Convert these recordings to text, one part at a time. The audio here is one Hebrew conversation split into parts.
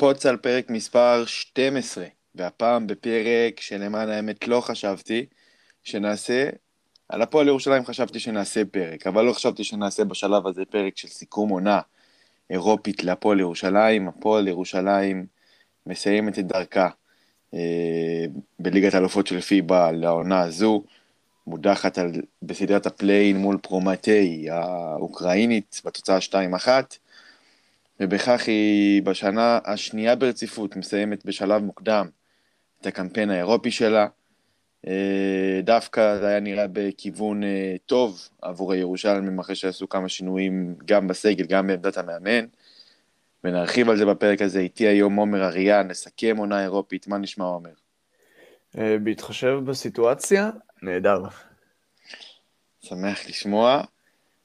פוצל פרק מספר 12, והפעם בפרק שלמען האמת לא חשבתי שנעשה. על הפועל ירושלים חשבתי שנעשה פרק, אבל לא חשבתי שנעשה בשלב הזה פרק של סיכום עונה אירופית להפועל ירושלים. הפועל ירושלים מסיימת את דרכה אה, בליגת האלופות של פיבה לעונה הזו, מודחת על, בסדרת ה play-in מול פרומטי האוקראינית בתוצאה 2-1. ובכך היא בשנה השנייה ברציפות מסיימת בשלב מוקדם את הקמפיין האירופי שלה. אה, דווקא זה היה נראה בכיוון אה, טוב עבור הירושלמים אחרי שעשו כמה שינויים גם בסגל, גם בעמדת המאמן. ונרחיב על זה בפרק הזה. איתי היום עומר אריאן, נסכם עונה אירופית, מה נשמע עומר? אה, בהתחשב בסיטואציה, נהדר. שמח לשמוע,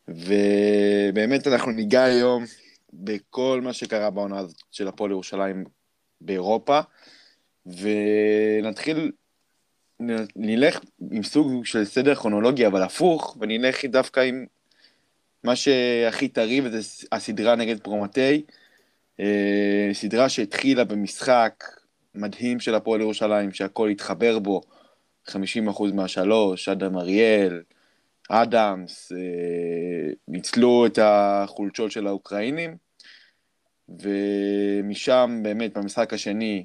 ובאמת אנחנו ניגע היום בכל מה שקרה בעונה הזאת של הפועל ירושלים באירופה, ונתחיל, נלך עם סוג של סדר כרונולוגי, אבל הפוך, ונלך דווקא עם מה שהכי טרי, וזה הסדרה נגד פרומטי, אה, סדרה שהתחילה במשחק מדהים של הפועל ירושלים, שהכל התחבר בו, 50% מהשלוש, אדם אריאל, אדמס, אה, ניצלו את החולשות של האוקראינים, ומשם באמת במשחק השני,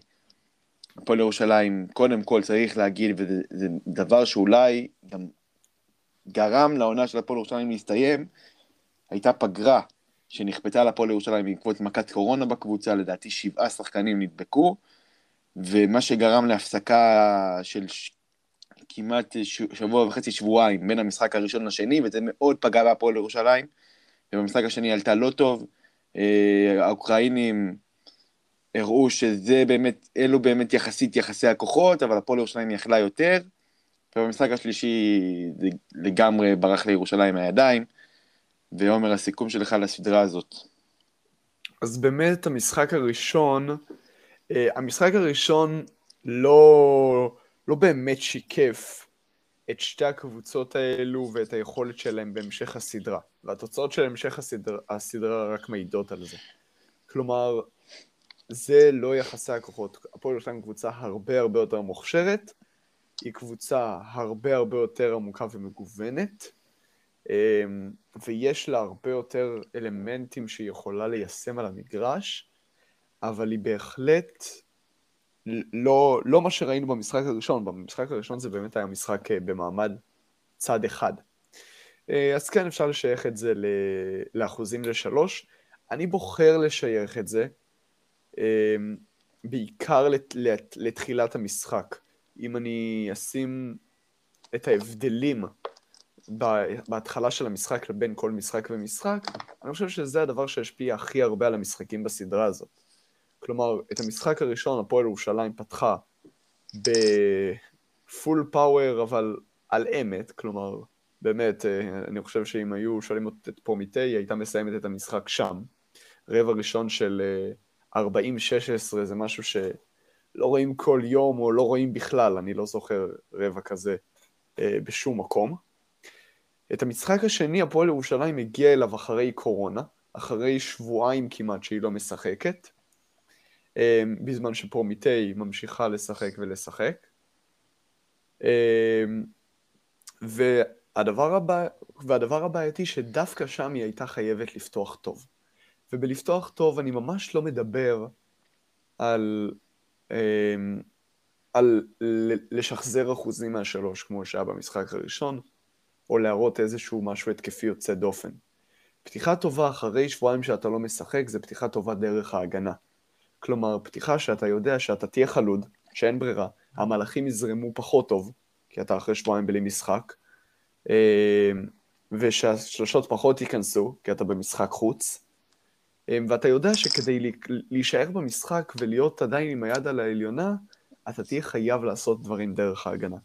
הפועל ירושלים, קודם כל צריך להגיד, וזה דבר שאולי גם גרם לעונה של הפועל ירושלים להסתיים, הייתה פגרה שנכפתה לפועל ירושלים בעקבות מכת קורונה בקבוצה, לדעתי שבעה שחקנים נדבקו, ומה שגרם להפסקה של ש... כמעט שבוע וחצי, שבועיים, בין המשחק הראשון לשני, וזה מאוד פגע בהפועל ירושלים, ובמשחק השני עלתה לא טוב, האוקראינים הראו שזה באמת, אלו באמת יחסית יחסי הכוחות, אבל הפועל ירושלים יכלה יותר, ובמשחק השלישי לגמרי ברח לירושלים מהידיים. ועומר, הסיכום שלך לסדרה הזאת. אז באמת המשחק הראשון, אה, המשחק הראשון לא, לא באמת שיקף את שתי הקבוצות האלו ואת היכולת שלהם בהמשך הסדרה. והתוצאות של המשך הסדרה, הסדרה רק מעידות על זה. כלומר, זה לא יחסי הכוחות. הפועל ירושלים קבוצה הרבה הרבה יותר מוכשרת, היא קבוצה הרבה הרבה יותר עמוקה ומגוונת, אמ, ויש לה הרבה יותר אלמנטים שהיא יכולה ליישם על המגרש, אבל היא בהחלט לא, לא מה שראינו במשחק הראשון, במשחק הראשון זה באמת היה משחק אה, במעמד צד אחד. אה, אז כן, אפשר לשייך את זה לאחוזים לשלוש. אני בוחר לשייך את זה אמ, בעיקר לת, לת, לתחילת המשחק. אם אני אשים את ההבדלים בהתחלה של המשחק לבין כל משחק ומשחק, אני חושב שזה הדבר שהשפיע הכי הרבה על המשחקים בסדרה הזאת. כלומר, את המשחק הראשון הפועל ירושלים פתחה בפול פאוור, אבל על אמת, כלומר, באמת, אה, אני חושב שאם היו שואלים את פרומיטי, היא הייתה מסיימת את המשחק שם. רבע ראשון של 40-16 אה, זה משהו שלא רואים כל יום, או לא רואים בכלל, אני לא זוכר רבע כזה אה, בשום מקום. את המשחק השני הפועל ירושלים הגיע אליו אחרי קורונה, אחרי שבועיים כמעט שהיא לא משחקת, בזמן שפרומיטי ממשיכה לשחק ולשחק. אמ, והדבר, הבא, והדבר הבעייתי שדווקא שם היא הייתה חייבת לפתוח טוב. ובלפתוח טוב אני ממש לא מדבר על, אמ, על לשחזר אחוזים מהשלוש כמו שהיה במשחק הראשון, או להראות איזשהו משהו התקפי יוצא דופן. פתיחה טובה אחרי שבועיים שאתה לא משחק זה פתיחה טובה דרך ההגנה. כלומר, פתיחה שאתה יודע שאתה תהיה חלוד, שאין ברירה, המהלכים יזרמו פחות טוב, כי אתה אחרי שבועיים בלי משחק, אה, ושהשלושות פחות ייכנסו, כי אתה במשחק חוץ, אה, ואתה יודע שכדי להישאר במשחק ולהיות עדיין עם היד על העליונה, אתה תהיה חייב לעשות דברים דרך ההגנה.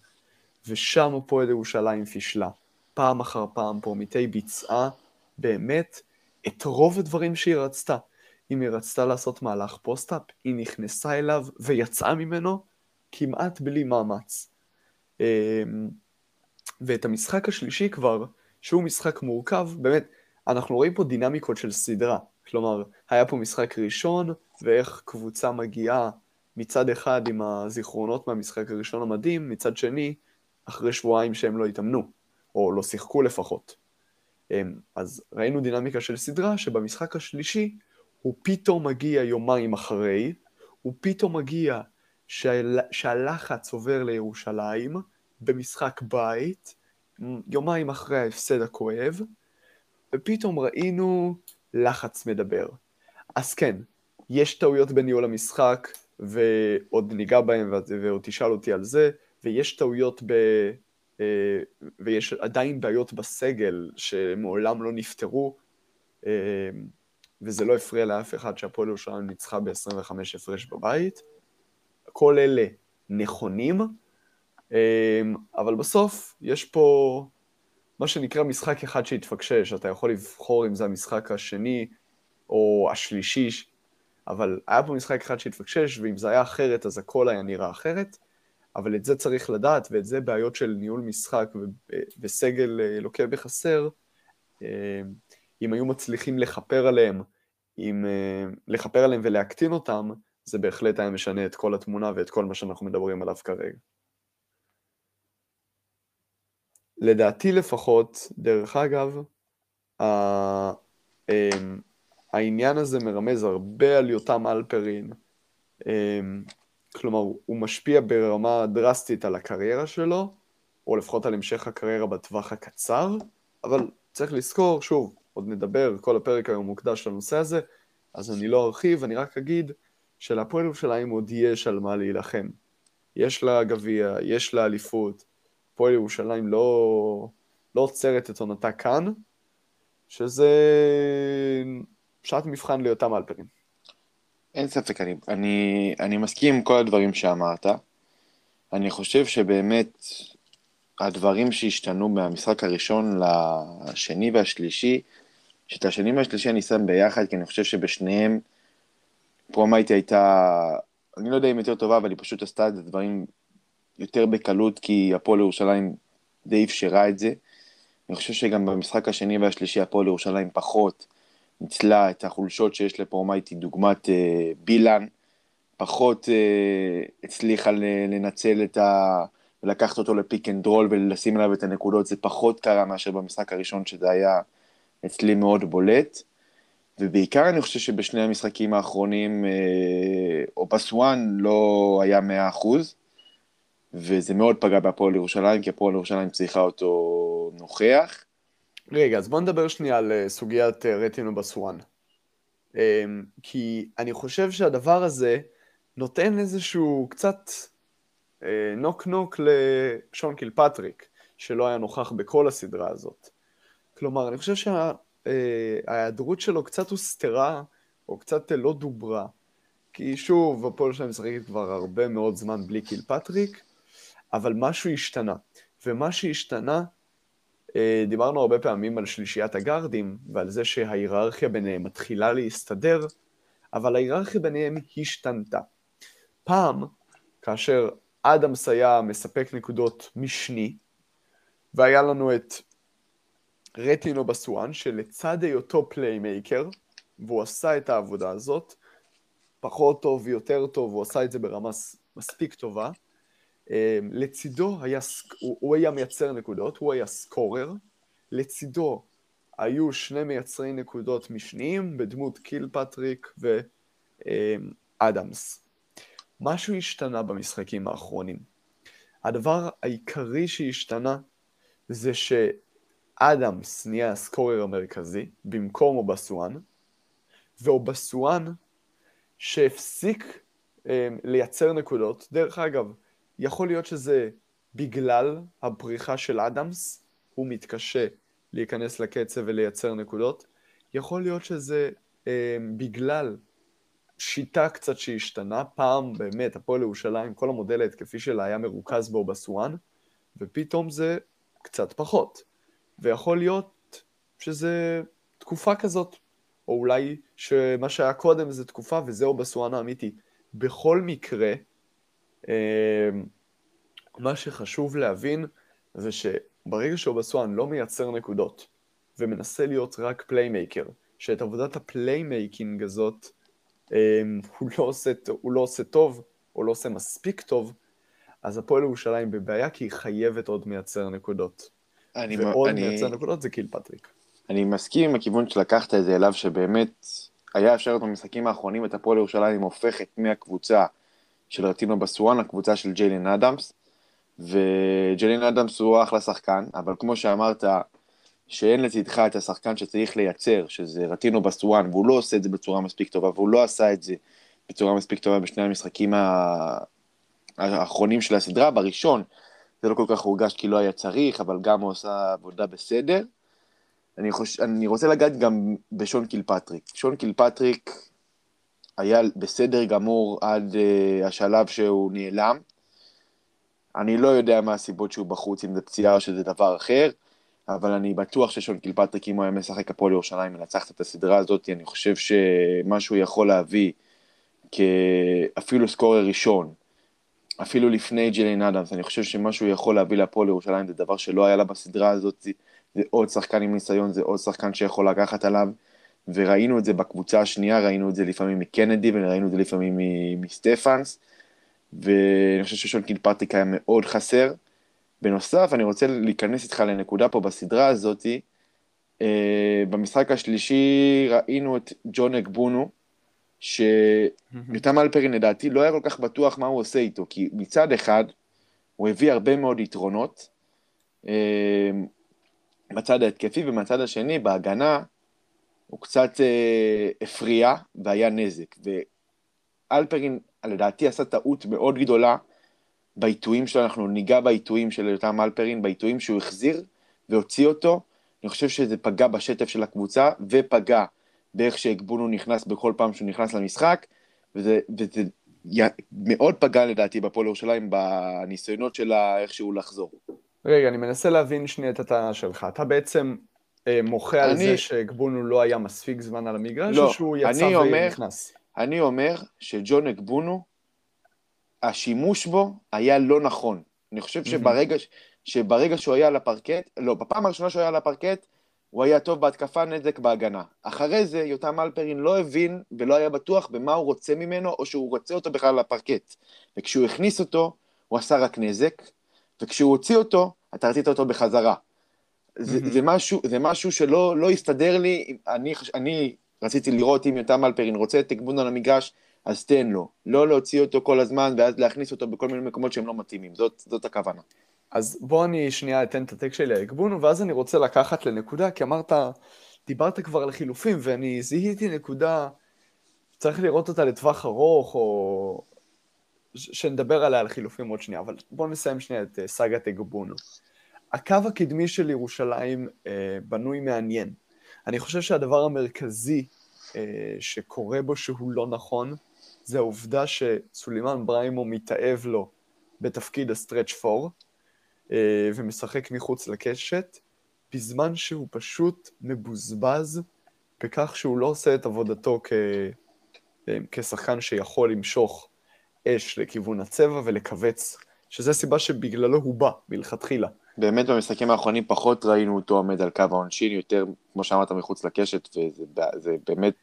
ושם הפועל ירושלים פישלה. פעם אחר פעם פרומיטי ביצעה באמת את רוב הדברים שהיא רצתה. אם היא רצתה לעשות מהלך post-up, היא נכנסה אליו ויצאה ממנו כמעט בלי מאמץ. אמ, ואת המשחק השלישי כבר, שהוא משחק מורכב, באמת, אנחנו רואים פה דינמיקות של סדרה. כלומר, היה פה משחק ראשון, ואיך קבוצה מגיעה מצד אחד עם הזיכרונות מהמשחק הראשון המדהים, מצד שני, אחרי שבועיים שהם לא התאמנו, או לא שיחקו לפחות. אמ, אז ראינו דינמיקה של סדרה שבמשחק השלישי הוא פתאום מגיע יומיים אחרי, הוא פתאום מגיע שהל... שהלחץ עובר לירושלים במשחק בית, יומיים אחרי ההפסד הכואב, ופתאום ראינו לחץ מדבר. אז כן, יש טעויות בניהול המשחק, ועוד ניגע בהם ועוד תשאל אותי על זה, ויש טעויות ב... אה, ויש עדיין בעיות בסגל שמעולם לא נפתרו, אה, וזה לא הפריע לאף אחד שהפועל ירושלים ניצחה ב-25 הפרש בבית. כל אלה נכונים, אה, אבל בסוף יש פה מה שנקרא משחק אחד שהתפקשש, אתה יכול לבחור אם זה המשחק השני או השלישי, אבל היה פה משחק אחד שהתפקשש, ואם זה היה אחרת אז הכל היה נראה אחרת. אבל את זה צריך לדעת, ואת זה בעיות של ניהול משחק וסגל אה, לוקה בחסר, אה, אם היו מצליחים לכפר עליהם, אם אה, לכפר עליהם ולהקטין אותם, זה בהחלט היה משנה את כל התמונה ואת כל מה שאנחנו מדברים עליו כרגע. לדעתי לפחות, דרך אגב, העניין הזה מרמז הרבה על יותם אלפרין, כלומר, הוא משפיע ברמה דרסטית על הקריירה שלו, או לפחות על המשך הקריירה בטווח הקצר, אבל צריך לזכור, שוב, עוד נדבר, כל הפרק היום מוקדש לנושא הזה, אז אני לא ארחיב, אני רק אגיד שלהפועל ירושלים עוד יש על מה להילחם. יש לה גביע, יש לה אליפות, הפועל ירושלים לא, לא עוצרת את עונתה כאן, שזה שעת מבחן ליותם אלפרים. אין ספק, אני, אני, אני מסכים עם כל הדברים שאמרת. אני חושב שבאמת הדברים שהשתנו מהמשחק הראשון לשני והשלישי, שאת השני והשלישי אני שם ביחד, כי אני חושב שבשניהם פרומייטי הייתה, אני לא יודע אם יותר טובה, אבל היא פשוט עשתה את הדברים יותר בקלות, כי הפועל ירושלים די אפשרה את זה. אני חושב שגם במשחק השני והשלישי הפועל ירושלים פחות ניצלה את החולשות שיש לפרומייטי, דוגמת אה, בילן, פחות אה, הצליחה לנצל את ה... לקחת אותו ל pick and roll ולשים עליו את הנקודות, זה פחות קרה מאשר במשחק הראשון, שזה היה אצלי מאוד בולט. ובעיקר אני חושב שבשני המשחקים האחרונים, אה, אובסואן לא היה 100%, וזה מאוד פגע בהפועל ירושלים, כי הפועל ירושלים צריכה אותו נוכח. רגע, אז בוא נדבר שנייה על אה, סוגיית אה, רטין אובסואן. אמ, כי אני חושב שהדבר הזה נותן איזשהו קצת knock knock לשון קילפטריק, שלא היה נוכח בכל הסדרה הזאת. כלומר, אני חושב שההיעדרות שלו קצת הוסתרה, או קצת לא דוברה. כי שוב, הפועל ירושלים משחקת כבר הרבה מאוד זמן בלי קילפטריק, אבל משהו השתנה. ומה שהשתנה אה, דיברנו הרבה פעמים על שלישיית הגארדים ועל זה שההיררכיה ביניהם מתחילה להסתדר, אבל ההיררכיה ביניהם השתנתה. פעם, כאשר אדמס היה מספק נקודות משני, והיה לנו את רטין אובסואן, שלצד היותו playmaker, והוא עשה את העבודה הזאת, פחות טוב ויותר טוב, הוא עשה את זה ברמה מספיק טובה, אמ, לצידו היה, הוא, הוא היה מייצר נקודות, הוא היה סקורר, לצידו היו שני מייצרי נקודות משניים בדמות קיל פטריק ואדמס. משהו השתנה במשחקים האחרונים. הדבר העיקרי שהשתנה זה שאדמס נהיה הסקורר המרכזי במקום אובסואן, ואובסואן שהפסיק um, לייצר נקודות, דרך אגב, יכול להיות שזה בגלל הפריחה של אדמס, הוא מתקשה להיכנס לקצב ולייצר נקודות. יכול להיות שזה אה, בגלל שיטה קצת שהשתנה. פעם באמת, הפועל ירושלים, כל המודל ההתקפי שלה היה מרוכז בו בסואן, ופתאום זה קצת פחות. ויכול להיות שזה תקופה כזאת, או אולי שמה שהיה קודם זה תקופה וזה אובסואן האמיתי. בכל מקרה, אמ, מה שחשוב להבין זה שברגע שאובסואן לא מייצר נקודות ומנסה להיות רק playmaker, שאת עבודת ה playmaking הזאת אה, הוא לא, עושה, הוא לא עושה טוב, או לא עושה מספיק טוב, אז הפועל ירושלים בבעיה כי היא חייבת עוד מייצר נקודות. אני, ועוד אני, מייצר נקודות זה קיל פטריק. אני מסכים עם הכיוון שלקחת את זה אליו, שבאמת היה אפשר במשחקים האחרונים את הפועל ירושלים הופכת מהקבוצה של רטינו בסואן לקבוצה של ג'יילין אדמס, וג'יילין אדמס הוא אחלה שחקן, אבל כמו שאמרת, שאין לצדך את השחקן שצריך לייצר, שזה רטינו בסואן, והוא לא עושה את זה בצורה מספיק טובה, והוא לא עשה את זה בצורה מספיק טובה בשני המשחקים האחרונים של הסדרה, בראשון זה לא כל כך הורגש כי לא היה צריך, אבל גם הוא עושה עבודה בסדר. אני, חוש... אני רוצה לגעת גם בשון קילפטריק. שון קילפטריק היה בסדר גמור עד uh, השלב שהוא נעלם. אני לא יודע מה הסיבות שהוא בחוץ, אם זה פציעה או שזה דבר אחר, אבל אני בטוח ששון קילפטריק, אם הוא היה משחק הפועל ירושלים מנצחת את הסדרה הזאת, אני חושב שמה שהוא יכול להביא כאפילו scorer ראשון, אפילו לפני ג'לין אדמס, אני חושב שמה שהוא יכול להביא להפועל ירושלים זה דבר שלא היה לה בסדרה הזאת, זה עוד שחקן עם ניסיון, זה עוד שחקן שיכול לקחת עליו, וראינו את זה בקבוצה השנייה, ראינו את זה לפעמים מקנדי, וראינו את זה לפעמים מסטפנס, ואני חושב ששון קילפטריק היה מאוד חסר. בנוסף, אני רוצה להיכנס איתך לנקודה פה בסדרה הזאתי, אה, במשחק השלישי ראינו את ג'ון אגבונו, שיותם אלפרין לדעתי לא היה כל כך בטוח מה הוא עושה איתו, כי מצד אחד הוא הביא הרבה מאוד יתרונות אה, בצד ההתקפי, ומצד השני, בהגנה, הוא קצת אה, הפריע והיה נזק. ואלפרין, לדעתי, עשה טעות מאוד גדולה בעיתויים שלו, אנחנו ניגע בעיתויים של יותם אלפרין, בעיתויים שהוא החזיר והוציא אותו. אני חושב שזה פגע בשטף של הקבוצה, ופגע באיך שהגבונו נכנס בכל פעם שהוא נכנס למשחק, וזה, וזה מאוד פגע לדעתי בפועל ירושלים בניסיונות שלה איכשהו לחזור. רגע, אני מנסה להבין שנייה את הטענה שלך. אתה בעצם אה, מוחה אני... על זה שהגבונו לא היה מספיק זמן על המגרש, לא, או שהוא יצא ונכנס? אני אומר שג'ון הגבונו, השימוש בו היה לא נכון. אני חושב שברגע, שברגע שהוא היה על הפרקט, לא, בפעם הראשונה שהוא היה על הפרקט, הוא היה טוב בהתקפה, נזק בהגנה. אחרי זה, יותם אלפרין לא הבין ולא היה בטוח במה הוא רוצה ממנו, או שהוא רוצה אותו בכלל על הפרקט. וכשהוא הכניס אותו, הוא עשה רק נזק, וכשהוא הוציא אותו, אתה רצית אותו בחזרה. זה, זה, משהו, זה משהו שלא לא הסתדר לי, אני, אני רציתי לראות אם יותם אלפרין רוצה את תגבון על המגרש, אז תן לו. לא להוציא אותו כל הזמן, ואז להכניס אותו בכל מיני מקומות שהם לא מתאימים. זאת, זאת הכוונה. אז בוא אני שנייה אתן את הטק שלי להגבונו, ואז אני רוצה לקחת לנקודה, כי אמרת, דיברת כבר על חילופים, ואני זיהיתי נקודה, צריך לראות אותה לטווח ארוך, או שנדבר עליה על חילופים עוד שנייה, אבל בואו נסיים שנייה את uh, סאגת אגבונו. הקו הקדמי של ירושלים uh, בנוי מעניין. אני חושב שהדבר המרכזי uh, שקורה בו שהוא לא נכון, זה העובדה שסולימאן בריימו מתאהב לו בתפקיד הסטרץ' פור, אה, ומשחק מחוץ לקשת, בזמן שהוא פשוט מבוזבז בכך שהוא לא עושה את עבודתו כ... אה, כשחקן שיכול למשוך אש לכיוון הצבע ולכווץ, שזו הסיבה שבגללו הוא בא מלכתחילה. באמת במשחקים האחרונים פחות ראינו אותו עומד על קו העונשין, יותר, כמו שאמרת, מחוץ לקשת, וזה באמת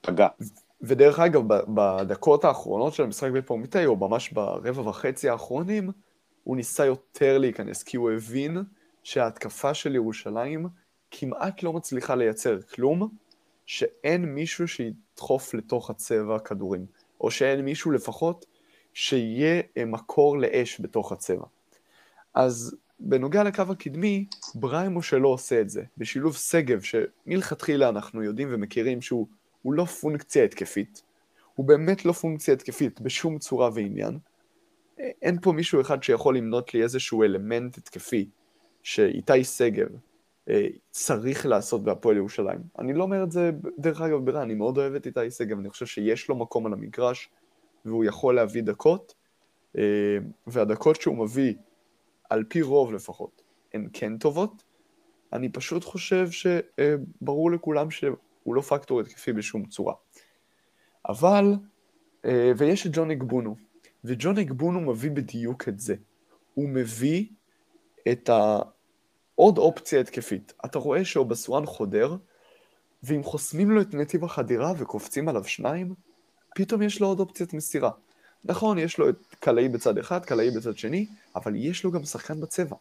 פגע. ודרך אגב, בדקות האחרונות של המשחק בפורמיטאי, או ממש ברבע וחצי האחרונים, הוא ניסה יותר להיכנס, כי הוא הבין שההתקפה של ירושלים כמעט לא מצליחה לייצר כלום, שאין מישהו שידחוף לתוך הצבע כדורים, או שאין מישהו לפחות שיהיה אה, מקור לאש בתוך הצבע. אז בנוגע לקו הקדמי, בריימו שלא עושה את זה, בשילוב שגב, שמלכתחילה אנחנו יודעים ומכירים שהוא לא פונקציה התקפית, הוא באמת לא פונקציה התקפית בשום צורה ועניין, אין פה מישהו אחד שיכול למנות לי איזשהו אלמנט התקפי שאיתי שגב אה, צריך לעשות בהפועל ירושלים. אני לא אומר את זה, דרך אגב, ברע, אני מאוד אוהב את איתי שגב, אני חושב שיש לו מקום על המגרש והוא יכול להביא דקות, אה, והדקות שהוא מביא, על פי רוב לפחות, הן כן טובות. אני פשוט חושב שברור אה, לכולם שהוא לא פקטור התקפי בשום צורה. אבל, ויש את ג'וני גבונו, וג'ון אגבונו מביא בדיוק את זה. הוא מביא את העוד אופציה התקפית. אתה רואה שאובסואן חודר, ואם חוסמים לו את נתיב החדירה וקופצים עליו שניים, פתאום יש לו עוד אופציית מסירה. נכון, יש לו את קלעי בצד אחד, קלעי בצד שני, אבל יש לו גם שחקן בצבע.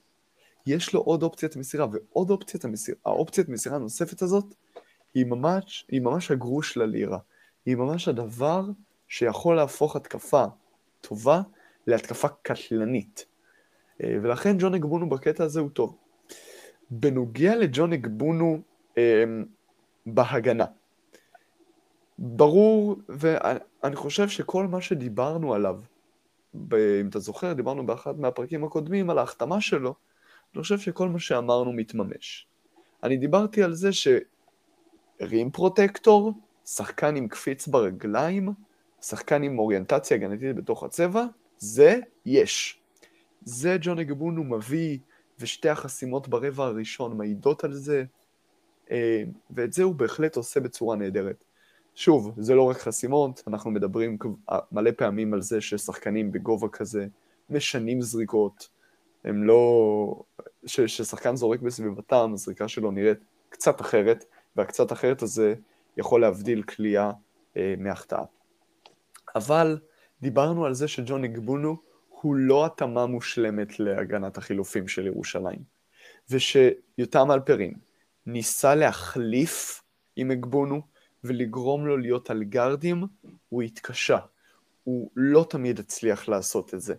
יש לו עוד אופציית מסירה, ועוד אופציית המסירה, האופציית מסירה הנוספת הזאת, היא ממש, היא ממש הגרוש ללירה. היא ממש הדבר שיכול להפוך התקפה טובה להתקפה קטלנית. אה, ולכן ג'ון אגבונו בקטע הזה הוא טוב. בנוגע לג'ון אגבונו אה, בהגנה, ברור, ואני חושב שכל מה שדיברנו עליו, אם אתה זוכר, דיברנו באחד מהפרקים הקודמים על ההחתמה שלו, אני חושב שכל מה שאמרנו מתממש. אני דיברתי על זה שרים פרוטקטור, שחקן עם קפיץ ברגליים, שחקן עם אוריינטציה הגנתית בתוך הצבע, זה יש. זה ג'ון אגבונו מביא, ושתי החסימות ברבע הראשון מעידות על זה, אה, ואת זה הוא בהחלט עושה בצורה נהדרת. שוב, זה לא רק חסימות, אנחנו מדברים מלא פעמים על זה ששחקנים בגובה כזה משנים זריקות, הם לא... ששחקן זורק בסביבתם, הזריקה שלו נראית קצת אחרת, והקצת אחרת הזה יכול להבדיל כליאה אה, מהחטאה. אבל דיברנו על זה שג'ון אגבונו הוא לא התאמה מושלמת להגנת החילופים של ירושלים, ושיותם אלפרין ניסה להחליף עם אגבונו ולגרום לו להיות על גארדים, הוא התקשה. הוא לא תמיד הצליח לעשות את זה.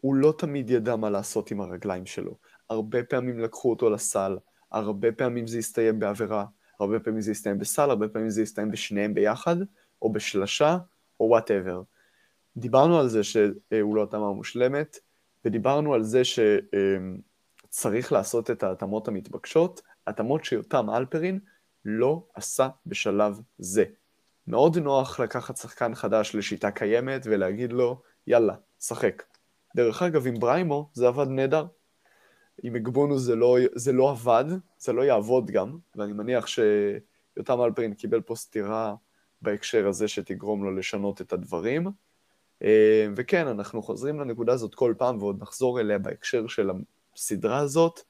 הוא לא תמיד ידע מה לעשות עם הרגליים שלו. הרבה פעמים לקחו אותו לסל, הרבה פעמים זה הסתיים בעבירה, הרבה פעמים זה הסתיים בסל, הרבה פעמים זה הסתיים בשניהם ביחד, או בשלשה, או whatever. דיברנו על זה שהוא לא התאמה מושלמת, ודיברנו על זה שצריך לעשות את ההתאמות המתבקשות, התאמות שיותם אלפרין לא עשה בשלב זה. מאוד נוח לקחת שחקן חדש לשיטה קיימת ולהגיד לו, יאללה, שחק. דרך אגב, עם בריימו זה עבד נהדר. עם אגבונו זה לא, זה לא עבד, זה לא יעבוד גם, ואני מניח שיותם אלפרין קיבל פה סטירה בהקשר הזה שתגרום לו לשנות את הדברים. אה, וכן, אנחנו חוזרים לנקודה הזאת כל פעם ועוד נחזור אליה בהקשר של הסדרה הזאת.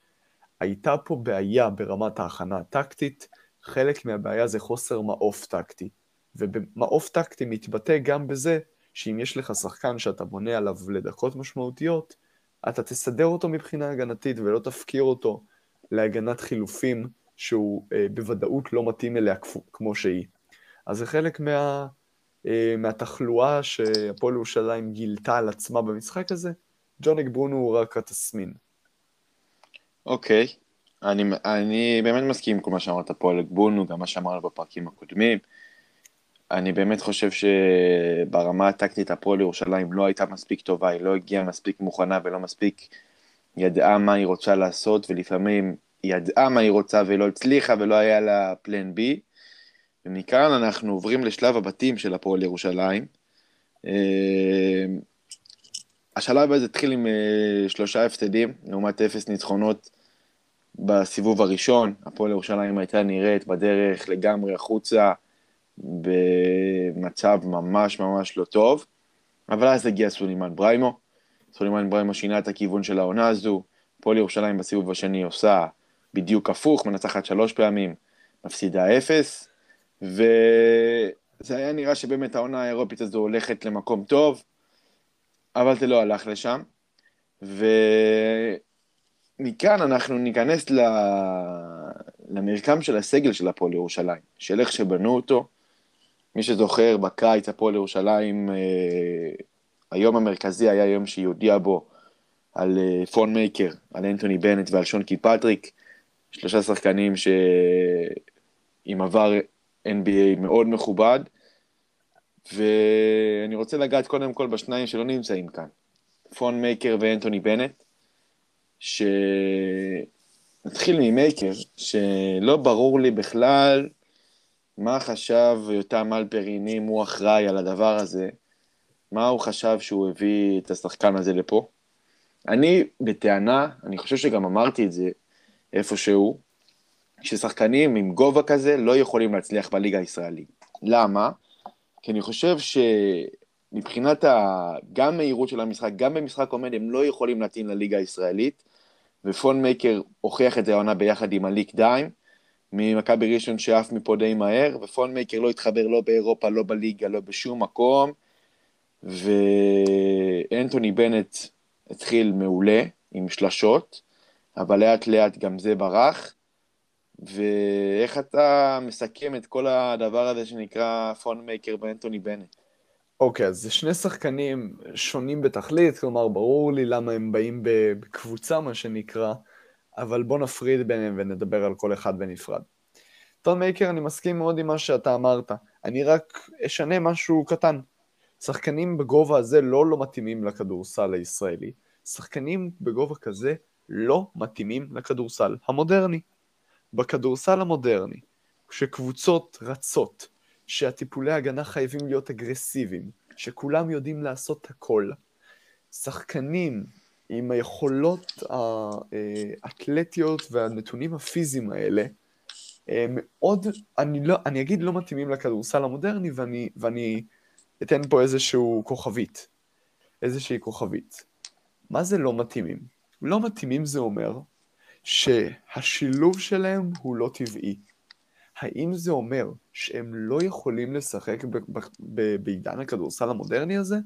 הייתה פה בעיה ברמת ההכנה הטקטית, חלק מהבעיה זה חוסר מעוף טקטי. ומעוף טקטי מתבטא גם בזה שאם יש לך שחקן שאתה בונה עליו לדקות משמעותיות, אתה תסדר אותו מבחינה הגנתית ולא תפקיר אותו להגנת חילופים שהוא אה, בוודאות לא מתאים אליה כמו שהיא. אז זה חלק מה, אה, מהתחלואה שהפועל ירושלים גילתה על עצמה במשחק הזה. ג'ון אגברונו הוא רק התסמין. אוקיי, okay. אני, אני באמת מסכים עם כל מה שאמרת פה על אגברונו, גם מה שאמרנו בפרקים הקודמים. אני באמת חושב שברמה הטקטית הפועל ירושלים לא הייתה מספיק טובה, היא לא הגיעה מספיק מוכנה ולא מספיק ידעה מה היא רוצה לעשות, ולפעמים ידעה מה היא רוצה ולא הצליחה ולא היה לה פלן בי. ומכאן אנחנו עוברים לשלב הבתים של הפועל ירושלים. אה, השלב הזה התחיל עם אה, שלושה הפסדים, לעומת אפס ניצחונות בסיבוב הראשון. הפועל ירושלים הייתה נראית בדרך לגמרי החוצה, במצב ממש ממש לא טוב. אבל אז הגיע סולימן בריימו. סולימן בריימו שינה את הכיוון של העונה הזו. הפועל ירושלים בסיבוב השני עושה בדיוק הפוך, מנצחת שלוש פעמים, מפסידה אפס. וזה היה נראה שבאמת העונה האירופית הזו הולכת למקום טוב, אבל זה לא הלך לשם. ומכאן אנחנו ניכנס ל... למרקם של הסגל של הפועל ירושלים, של איך שבנו אותו. מי שזוכר, בקיץ הפועל ירושלים, אה, היום המרכזי היה יום שהיא הודיעה בו על אה, תון מייקר, על אנטוני בנט ועל שון קילפטריק, שלושה שחקנים שעם עבר NBA מאוד מכובד, ואני רוצה לגעת קודם כל בשניים שלא נמצאים כאן, פון מייקר ואנטוני בנט, שנתחיל ממייקר, שלא ברור לי בכלל מה חשב יותם אלפרין, אם הוא אחראי על הדבר הזה, מה הוא חשב שהוא הביא את השחקן הזה לפה. אני, בטענה, אני חושב שגם אמרתי את זה איפשהו, ששחקנים עם גובה כזה לא יכולים להצליח בליגה הישראלית. למה? כי אני חושב שמבחינת ה... גם מהירות של המשחק, גם במשחק עומד, הם לא יכולים להתאים לליגה הישראלית, ופון מייקר הוכיח את זה העונה ביחד עם הליק דיים, ממכבי ראשון שעף מפה די מהר, ופונמייקר לא התחבר לא באירופה, לא בליגה, לא בשום מקום, ואנטוני בנט התחיל מעולה עם שלשות, אבל לאט לאט גם זה ברח. ואיך אתה מסכם את כל הדבר הזה שנקרא תון מייקר ואנטוני בנט? אוקיי, okay, אז זה שני שחקנים שונים בתכלית, כלומר, ברור לי למה הם באים בקבוצה, מה שנקרא, אבל בוא נפריד ביניהם ונדבר על כל אחד בנפרד. תון מייקר, אני מסכים מאוד עם מה שאתה אמרת. אני רק אשנה משהו קטן. שחקנים בגובה הזה לא לא מתאימים לכדורסל הישראלי. שחקנים בגובה כזה לא מתאימים לכדורסל המודרני. בכדורסל המודרני, כשקבוצות רצות, שהטיפולי הגנה חייבים להיות אגרסיביים, שכולם יודעים לעשות הכל, שחקנים עם היכולות האתלטיות והנתונים הפיזיים האלה, מאוד, אני, לא, אני אגיד לא מתאימים לכדורסל המודרני ואני, ואני אתן פה איזשהו כוכבית, איזושהי כוכבית. מה זה לא מתאימים? לא מתאימים זה אומר שהשילוב שלהם הוא לא טבעי. האם זה אומר שהם לא יכולים לשחק בעידן הכדורסל המודרני הזה?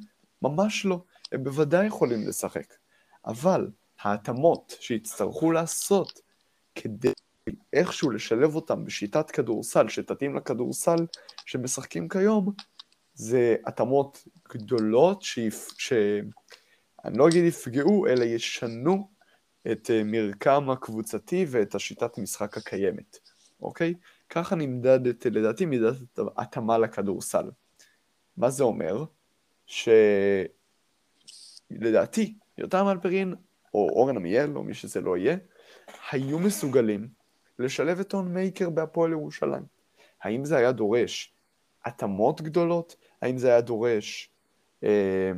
ממש לא. הם בוודאי יכולים לשחק. אבל ההתאמות שיצטרכו לעשות כדי איכשהו לשלב אותם בשיטת כדורסל שתתאים לכדורסל שמשחקים כיום, זה התאמות גדולות שיפ... ש... לא אגיד יפגעו, אלא ישנו את אה, מרקם הקבוצתי ואת השיטת משחק הקיימת, אוקיי? ככה נמדדת, לדעתי, מידת התאמה לכדורסל. מה זה אומר? שלדעתי, יותם אלפרין, או אורן עמיאל, או מי שזה לא יהיה, היו מסוגלים לשלב את טון מייקר בהפועל ירושלים. האם זה היה דורש התאמות גדולות? האם זה היה דורש אה,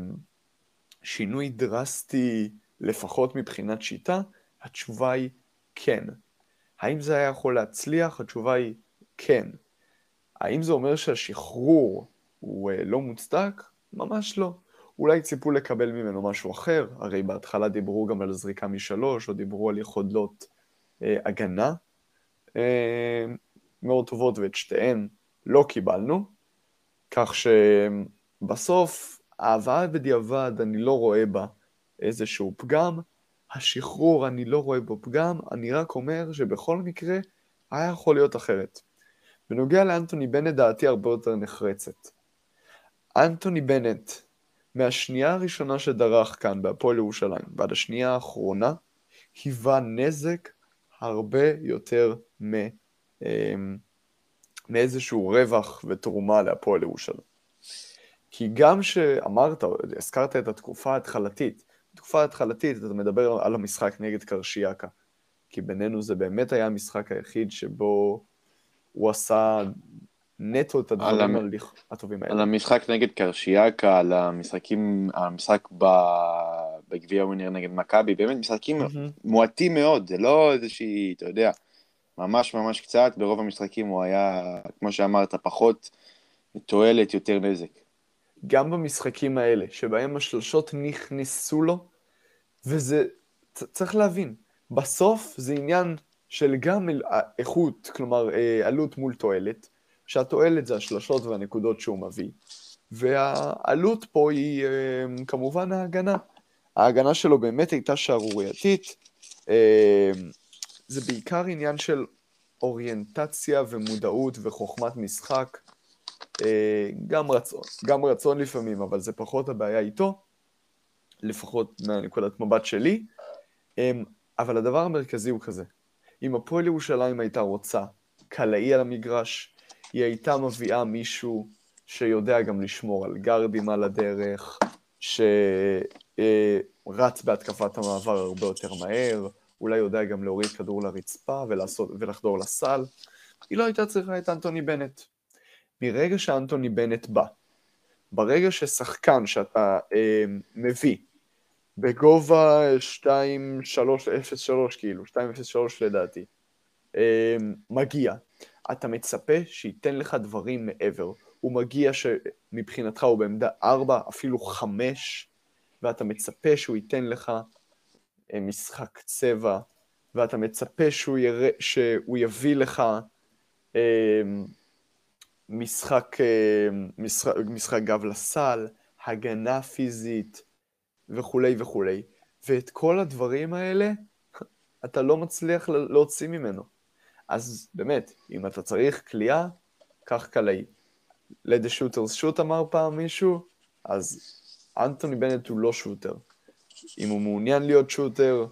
שינוי דרסטי לפחות מבחינת שיטה? התשובה היא כן. האם זה היה יכול להצליח? התשובה היא כן. האם זה אומר שהשחרור הוא אה, לא מוצדק? ממש לא. אולי ציפו לקבל ממנו משהו אחר, הרי בהתחלה דיברו גם על זריקה משלוש, או דיברו על יכולות אה, הגנה אה, מאוד טובות, ואת שתיהן לא קיבלנו, כך שבסוף, ההבאה בדיעבד, אני לא רואה בה איזשהו פגם, השחרור, אני לא רואה בו פגם, אני רק אומר שבכל מקרה היה יכול להיות אחרת. בנוגע לאנטוני בנט, דעתי הרבה יותר נחרצת. אנטוני בנט, מהשנייה הראשונה שדרך כאן בהפועל ירושלים ועד השנייה האחרונה, היווה נזק הרבה יותר מ, אמ, מאיזשהו רווח ותרומה להפועל ירושלים. כי גם שאמרת, הזכרת את התקופה ההתחלתית, בתקופה ההתחלתית אתה מדבר על המשחק נגד קרשיאקה, כי בינינו זה באמת היה המשחק היחיד שבו הוא עשה נטו את הדברים המ... הטובים האלה. על המשחק נגד קרשיאקה, על המשחקים, על המשחק ב... בגביע ווינר נגד מכבי, באמת משחקים mm-hmm. מועטים מאוד, זה לא איזושהי, אתה יודע, ממש ממש קצת, ברוב המשחקים הוא היה, כמו שאמרת, פחות תועלת, יותר נזק. גם במשחקים האלה, שבהם השלשות נכנסו לו, וזה, צריך להבין, בסוף זה עניין של גם איכות, כלומר אה, עלות מול תועלת, שהתועלת זה השלשות והנקודות שהוא מביא, והעלות פה היא אה, כמובן ההגנה. ההגנה שלו באמת הייתה שערורייתית, אה, זה בעיקר עניין של אוריינטציה ומודעות וחוכמת משחק, גם רצון, גם רצון לפעמים, אבל זה פחות הבעיה איתו, לפחות מהנקודת מבט שלי, אבל הדבר המרכזי הוא כזה, אם הפועל ירושלים הייתה רוצה קלעי על המגרש, היא הייתה מביאה מישהו שיודע גם לשמור על גרדים על הדרך, שרץ בהתקפת המעבר הרבה יותר מהר, אולי יודע גם להוריד כדור לרצפה ולעשות, ולחדור לסל. היא לא הייתה צריכה את אנטוני בנט. מרגע שאנטוני בנט בא, ברגע ששחקן שאתה אה, מביא בגובה 2-3-0-3 כאילו, 2-0-3 לדעתי, אה, מגיע, אתה מצפה שייתן לך דברים מעבר. הוא מגיע שמבחינתך הוא בעמדה 4, אפילו 5, ואתה מצפה שהוא ייתן לך אה, משחק צבע, ואתה מצפה שהוא, ירא, שהוא יביא לך משחק, משחק, משחק גב לסל, הגנה פיזית וכולי וכולי. ואת כל הדברים האלה אתה לא מצליח להוציא ממנו. אז באמת, אם אתה צריך כליאה, קח קלעי. לדה שוטרס שוט אמר פעם מישהו, אז אנטוני בנט הוא לא שוטר. אם הוא מעוניין להיות שוטר,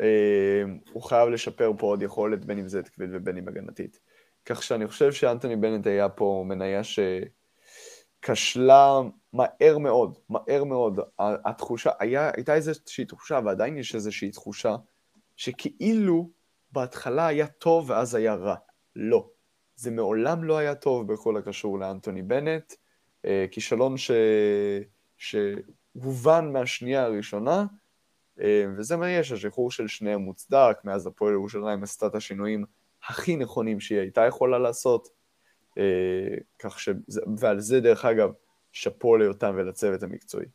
אה, הוא חייב לשפר פה עוד יכולת, בין אם זה התקפית ובין אם הגנתית. כך שאני חושב שאנטוני בנט היה פה מניה שכשלה מהר מאוד, מהר מאוד. התחושה, היה, הייתה איזושהי תחושה, ועדיין יש איזושהי תחושה, שכאילו בהתחלה היה טוב ואז היה רע. לא. זה מעולם לא היה טוב בכל הקשור לאנטוני בנט. אה, כישלון ש... שהובן מהשנייה הראשונה, אה, וזה מה יש, השחרור של שניהם מוצדק, מאז הפועל ירושלים עשתה את השינויים הכי נכונים שהיא הייתה יכולה לעשות. אה, כך ש... ועל זה דרך אגב, שאפו ליותם ולצוות המקצועי.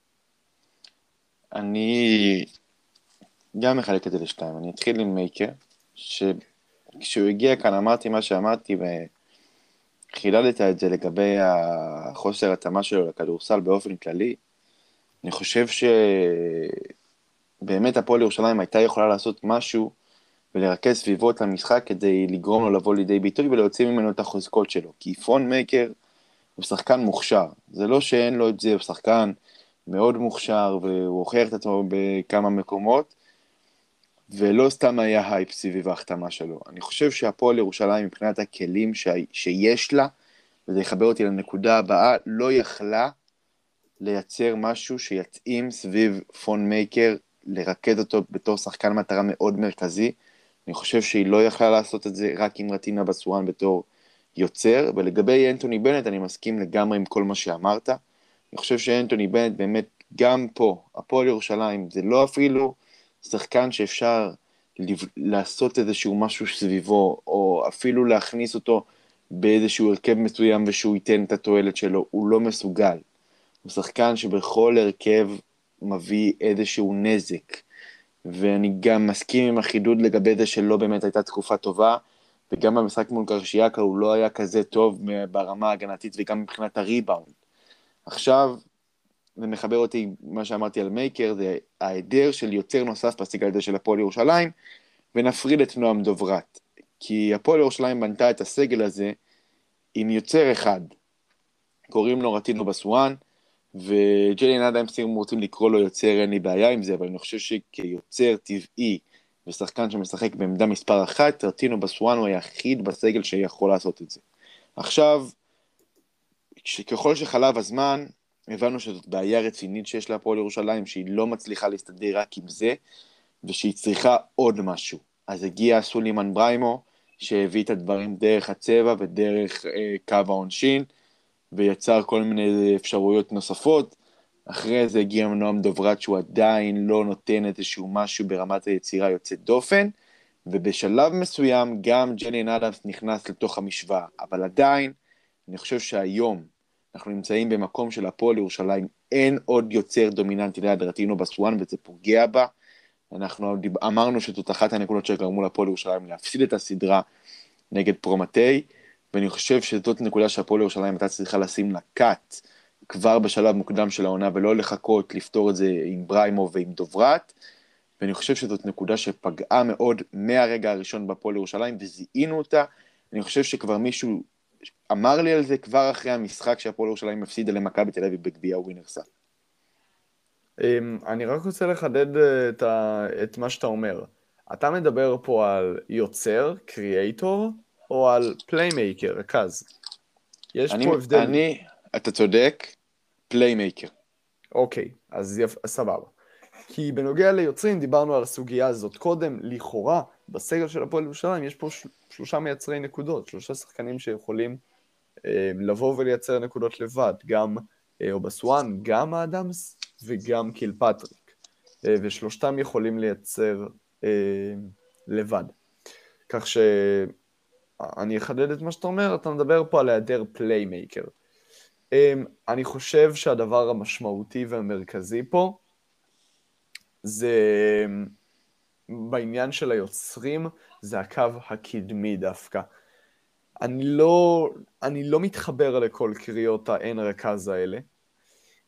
אני גם מחלק את זה לשתיים. אני אתחיל עם מייקר, שכשהוא הגיע כאן אמרתי מה שאמרתי, וחידדת את זה לגבי החוסר התאמה שלו לכדורסל באופן כללי. אני חושב שבאמת הפועל ירושלים הייתה יכולה לעשות משהו ולרכז סביבו את המשחק כדי לגרום לו לבוא לידי ביטוי ולהוציא ממנו את החוזקות שלו. כי תון מייקר הוא שחקן מוכשר. זה לא שאין לו את זה, הוא שחקן מאוד מוכשר והוא הוכיח את עצמו בכמה מקומות, ולא סתם היה הייפ סביב ההחתמה שלו. אני חושב שהפועל ירושלים מבחינת הכלים ש... שיש לה, וזה יחבר אותי לנקודה הבאה, לא יכלה לייצר משהו שיתאים סביב פון מייקר, לרכז אותו בתור שחקן מטרה מאוד מרכזי. אני חושב שהיא לא יכלה לעשות את זה רק עם רטינה בסואן בתור יוצר, ולגבי אנטוני בנט אני מסכים לגמרי עם כל מה שאמרת. אני חושב שאנטוני בנט באמת, גם פה, הפועל ירושלים, זה לא אפילו שחקן שאפשר לעשות איזשהו משהו סביבו, או אפילו להכניס אותו באיזשהו הרכב מסוים ושהוא ייתן את התועלת שלו, הוא לא מסוגל. הוא שחקן שבכל הרכב מביא איזשהו נזק. ואני גם מסכים עם החידוד לגבי זה שלא באמת הייתה תקופה טובה, וגם במשחק מול קרשיאקה הוא לא היה כזה טוב ברמה ההגנתית וגם מבחינת הריבאונד. עכשיו, זה מחבר אותי, מה שאמרתי על מייקר, זה ההיעדר של יוצר נוסף בסגל הזה של הפועל ירושלים, ונפריד את נועם דוברת. כי הפועל ירושלים בנתה את הסגל הזה עם יוצר אחד, קוראים לו רטינו בסואן, וג'ליאן אדמס, אם רוצים לקרוא לו יוצר, אין לי בעיה עם זה, אבל אני חושב שכיוצר טבעי ושחקן שמשחק בעמדה מספר אחת, רטינו בסואן הוא היחיד בסגל שיכול לעשות את זה. עכשיו, ככל שחלב הזמן, הבנו שזאת בעיה רצינית שיש להפועל ירושלים, שהיא לא מצליחה להסתדר רק עם זה, ושהיא צריכה עוד משהו. אז הגיע סולימן בריימו, שהביא את הדברים דרך הצבע ודרך אה, קו העונשין, ויצר כל מיני אפשרויות נוספות. אחרי זה הגיע נועם דוברת שהוא עדיין לא נותן איזשהו משהו ברמת היצירה יוצאת דופן, ובשלב מסוים גם ג'ליאן אדמס נכנס לתוך המשוואה, אבל עדיין, אני חושב שהיום אנחנו נמצאים במקום של הפועל ירושלים, אין עוד יוצר דומיננטי ליד רטינו בסואן וזה פוגע בה. אנחנו אמרנו שזאת אחת הנקודות שגרמו לפועל ירושלים להפסיד את הסדרה נגד פרומטי, ואני חושב שזאת נקודה שהפועל ירושלים הייתה צריכה לשים לה קאט כבר בשלב מוקדם של העונה, ולא לחכות לפתור את זה עם בריימו ועם דוברת. ואני חושב שזאת נקודה שפגעה מאוד מהרגע הראשון בפועל ירושלים, וזיהינו אותה. אני חושב שכבר מישהו אמר לי על זה כבר אחרי המשחק שהפועל ירושלים הפסידה למכבי תל אביב בגביע ווינרסה. אמ, אני רק רוצה לחדד אה. את מה שאתה אומר. אתה מדבר פה על יוצר, creator, או על playmaker, רכז? יש אני, פה הבדל. אני, אתה צודק, playmaker. אוקיי, אז יפ... סבבה. כי בנוגע ליוצרים, דיברנו על הסוגיה הזאת קודם, לכאורה, בסגל של הפועל ירושלים יש פה של... שלושה מייצרי נקודות, שלושה שחקנים שיכולים אה, לבוא ולייצר נקודות לבד, גם אה, אובסואן, גם האדמס וגם קילפטריק, אה, ושלושתם יכולים לייצר אה, לבד. כך שאני אחדד את מה שאתה אומר, אתה מדבר פה על היעדר playmaker. אה, אני חושב שהדבר המשמעותי והמרכזי פה זה בעניין של היוצרים, זה הקו הקדמי דווקא. אני לא, אני לא מתחבר לכל קריאות האין רכז האלה,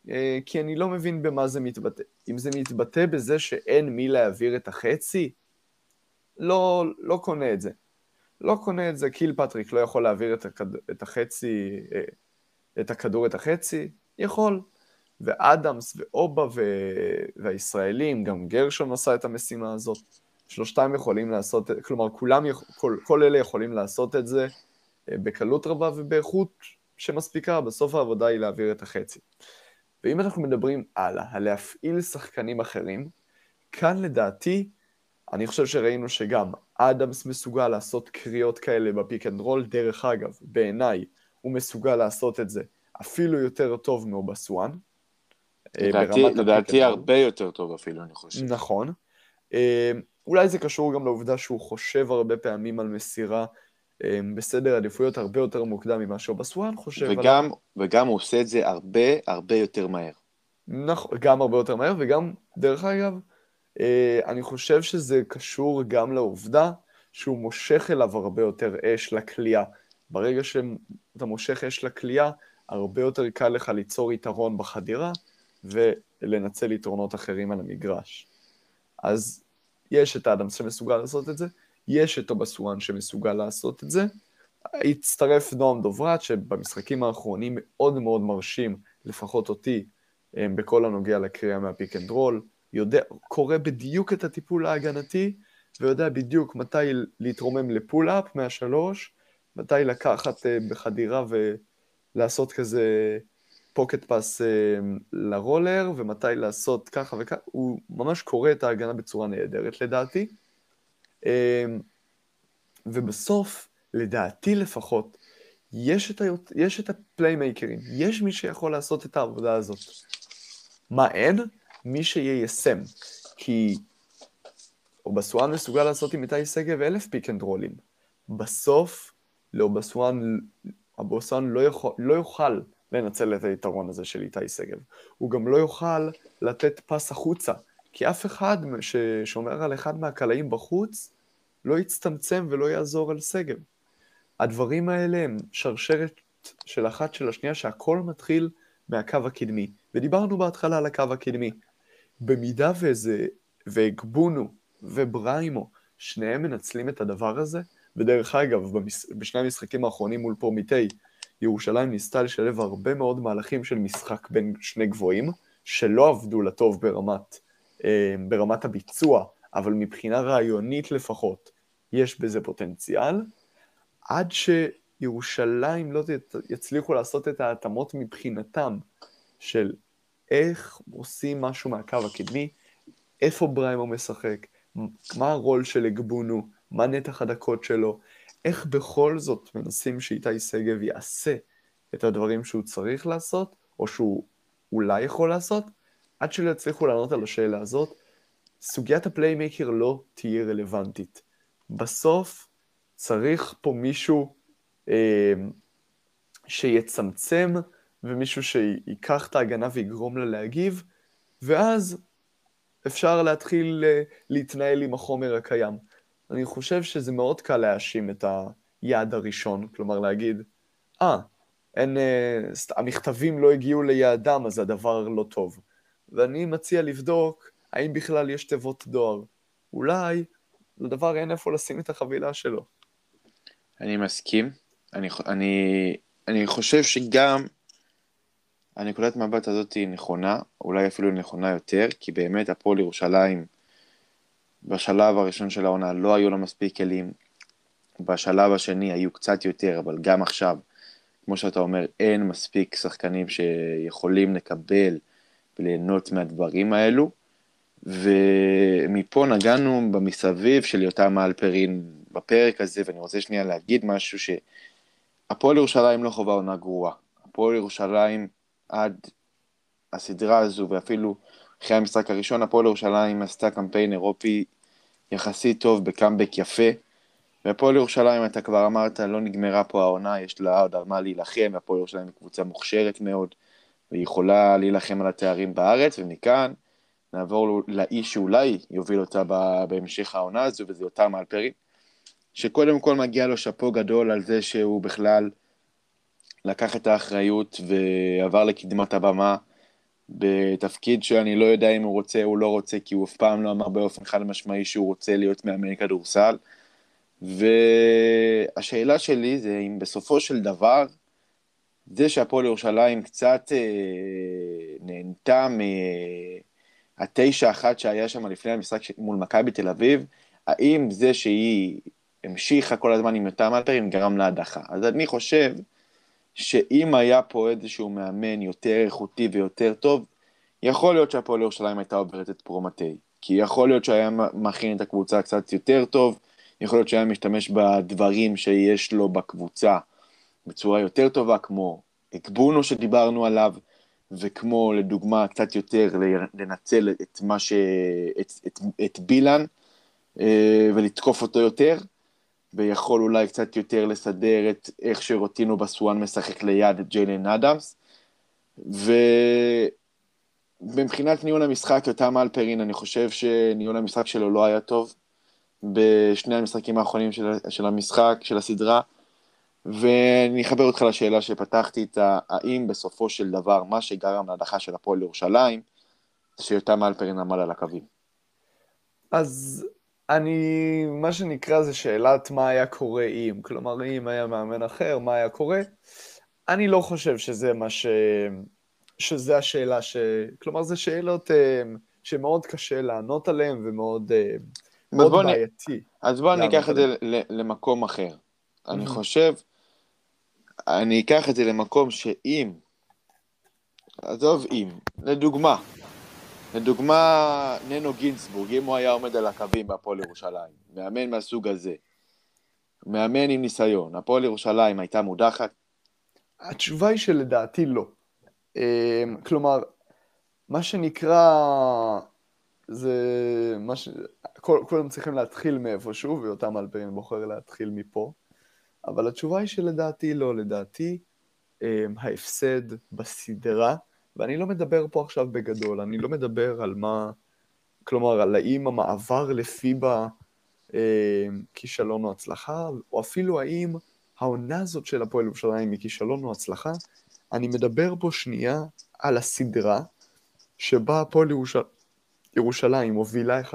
אה, כי אני לא מבין במה זה מתבטא. אם זה מתבטא בזה שאין מי להעביר את החצי, לא, לא קונה את זה. לא קונה את זה, קיל פטריק לא יכול להעביר את, הכד... את החצי, אה, את הכדור את החצי, יכול. ואדמס ואובה ו... והישראלים, גם גרשון עשה את המשימה הזאת. שלושתם יכולים לעשות, כלומר כולם, כל, כל אלה יכולים לעשות את זה אה, בקלות רבה ובאיכות שמספיקה, בסוף העבודה היא להעביר את החצי. ואם אנחנו מדברים הלאה, על להפעיל שחקנים אחרים, כאן לדעתי, אני חושב שראינו שגם אדמס מסוגל לעשות קריאות כאלה ב pick and roll, דרך אגב, בעיניי הוא מסוגל לעשות את זה אפילו יותר טוב מאובסואן. אה, לדעתי, לדעתי הרבה יותר טוב אפילו, אני חושב. נכון. אה, אולי זה קשור גם לעובדה שהוא חושב הרבה פעמים על מסירה אה, בסדר עדיפויות הרבה יותר מוקדם ממה שאובסואן חושב וגם, עליו. וגם הוא עושה את זה הרבה הרבה יותר מהר. נכון, גם הרבה יותר מהר, וגם, דרך אגב, אני חושב שזה קשור גם לעובדה שהוא מושך אליו הרבה יותר אש לכלייה. ברגע שאתה מושך אש לכלייה, הרבה יותר קל לך ליצור יתרון בחדירה ולנצל יתרונות אחרים על המגרש. אז יש את האדמס שמסוגל לעשות את זה, יש את אובסואן שמסוגל לעשות את זה. הצטרף נועם דוברת, שבמשחקים האחרונים מאוד מאוד מרשים, לפחות אותי, אה, בכל הנוגע לקריאה מה pick and roll, יודע, קורא בדיוק את הטיפול ההגנתי, ויודע בדיוק מתי להתרומם ל pull-up מהשלוש, מתי לקחת אה, בחדירה ולעשות כזה pocket pass אה, לרולר, ומתי לעשות ככה וככה, הוא ממש קורא את ההגנה בצורה נהדרת לדעתי. אה, ובסוף, לדעתי לפחות, יש את, ה... יש את ה playmaker ים, יש מי שיכול לעשות את העבודה הזאת. מה אין? מי שיישם. כי אובסואן מסוגל לעשות עם איתי שגב אלף pick and roll ים. בסוף, לאובסואן, אבוסואן לא יכול, לא יוכל לנצל את היתרון הזה של איתי שגב. הוא גם לא יוכל לתת פס החוצה, כי אף אחד ששומר על אחד מהקלעים בחוץ לא יצטמצם ולא יעזור על שגב. הדברים האלה הם שרשרת של אחת של השנייה שהכל מתחיל מהקו הקדמי. ודיברנו בהתחלה על הקו הקדמי. במידה וזה, והגבונו ובריימו, שניהם מנצלים את הדבר הזה, ודרך אגב, במש... בשני המשחקים האחרונים מול פורמיטי, ירושלים ניסתה לשלב הרבה מאוד מהלכים של משחק בין שני גבוהים, שלא עבדו לטוב ברמת, אה, ברמת הביצוע, אבל מבחינה רעיונית לפחות, יש בזה פוטנציאל, עד שירושלים לא יצליחו לעשות את ההתאמות מבחינתם של איך עושים משהו מהקו הקדמי, איפה ברימה משחק, מה הרול של אגבונו, מה נתח הדקות שלו, איך בכל זאת מנסים שאיתי שגב יעשה את הדברים שהוא צריך לעשות, או שהוא אולי יכול לעשות, עד שלא יצליחו לענות על השאלה הזאת, סוגיית ה playmaker לא תהיה רלוונטית. בסוף צריך פה מישהו אה, שיצמצם ומישהו שיקח את ההגנה ויגרום לה להגיב, ואז אפשר להתחיל אה, להתנהל עם החומר הקיים. אני חושב שזה מאוד קל להאשים את היעד הראשון, כלומר להגיד, אה, ah, אין, uh, המכתבים לא הגיעו ליעדם, אז הדבר לא טוב. ואני מציע לבדוק האם בכלל יש תיבות דואר. אולי לדבר אין איפה לשים את החבילה שלו. אני מסכים. אני, אני, אני חושב שגם הנקודת מבט הזאת היא נכונה, אולי אפילו נכונה יותר, כי באמת הפועל ירושלים בשלב הראשון של העונה לא היו לה מספיק כלים, בשלב השני היו קצת יותר, אבל גם עכשיו, כמו שאתה אומר, אין מספיק שחקנים שיכולים לקבל וליהנות מהדברים האלו, ומפה נגענו במסביב של יותם אלפרין בפרק הזה, ואני רוצה שנייה להגיד משהו שהפועל ירושלים לא חווה עונה גרועה. הפועל ירושלים עד הסדרה הזו, ואפילו אחרי המשחק הראשון, הפועל ירושלים עשתה קמפיין אירופי יחסית טוב בקאמבק יפה. והפועל ירושלים, אתה כבר אמרת, לא נגמרה פה העונה, יש לה עוד על מה להילחם, והפועל ירושלים היא קבוצה מוכשרת מאוד, והיא יכולה להילחם על התארים בארץ, ומכאן נעבור לאיש שאולי יוביל אותה בהמשך העונה הזו, וזה יותם אלפרין. שקודם כל מגיע לו שאפו גדול על זה שהוא בכלל לקח את האחריות ועבר לקדמת הבמה בתפקיד שאני לא יודע אם הוא רוצה או לא רוצה, כי הוא אף פעם לא אמר באופן חד משמעי שהוא רוצה להיות מאמן כדורסל. והשאלה שלי זה אם בסופו של דבר, זה שהפועל ירושלים קצת אה, נהנתה מהתשע אחת שהיה שם לפני המשחק מול מכבי תל אביב, האם זה שהיא המשיכה כל הזמן עם יותר מלפרים גרם להדחה. אז אני חושב שאם היה פה איזשהו מאמן יותר איכותי ויותר טוב, יכול להיות שהפועל ירושלים הייתה עוברת את פרומטי. כי יכול להיות שהיה מכין את הקבוצה קצת יותר טוב, יכול להיות שהיה משתמש בדברים שיש לו בקבוצה בצורה יותר טובה, כמו אקבונו שדיברנו עליו, וכמו לדוגמה קצת יותר לנצל את מה ש... את, את, את בילן אה, ולתקוף אותו יותר. ויכול אולי קצת יותר לסדר את איך שרוטינו בסואן משחק ליד את ג'יילן אדמס. ומבחינת ניהול המשחק, יותם אלפרין, אני חושב שניהול המשחק שלו לא היה טוב בשני המשחקים האחרונים של, של המשחק, של הסדרה. ואני אחבר אותך לשאלה שפתחתי איתה, האם בסופו של דבר מה שגרם להדחה של הפועל ירושלים, שיותם אלפרין עמד על הקווים. אז אני, מה שנקרא זה שאלת מה היה קורה אם. כלומר, אם היה מאמן אחר, מה היה קורה? אני לא חושב שזה מה ש... שזה השאלה ש... כלומר, זה שאלות אה, שמאוד קשה לענות עליהן ומאוד אה, מאוד בעייתי. אז בואו ניקח את זה למקום אחר. אני חושב, אני אקח את זה למקום שאם, עזוב אם, לדוגמה, לדוגמה, ננו גינסבורג, אם הוא היה עומד על הקווים בהפועל ירושלים, מאמן מהסוג הזה, מאמן עם ניסיון, הפועל ירושלים הייתה מודחת? התשובה היא שלדעתי לא. אמ, כלומר, מה שנקרא, זה מה ש... כולם צריכים להתחיל מאיפשהו, ויותם אלפרין בוחר להתחיל מפה, אבל התשובה היא שלדעתי לא, לדעתי אמ, ההפסד בסדרה, ואני לא מדבר פה עכשיו בגדול, אני לא מדבר על מה, כלומר, על האם המעבר לפיבה אה, כישלון או הצלחה, או אפילו האם העונה הזאת של הפועל ירושלים היא כישלון או הצלחה, אני מדבר פה שנייה על הסדרה שבה הפועל ירושלים, ירושלים מובילה 1-0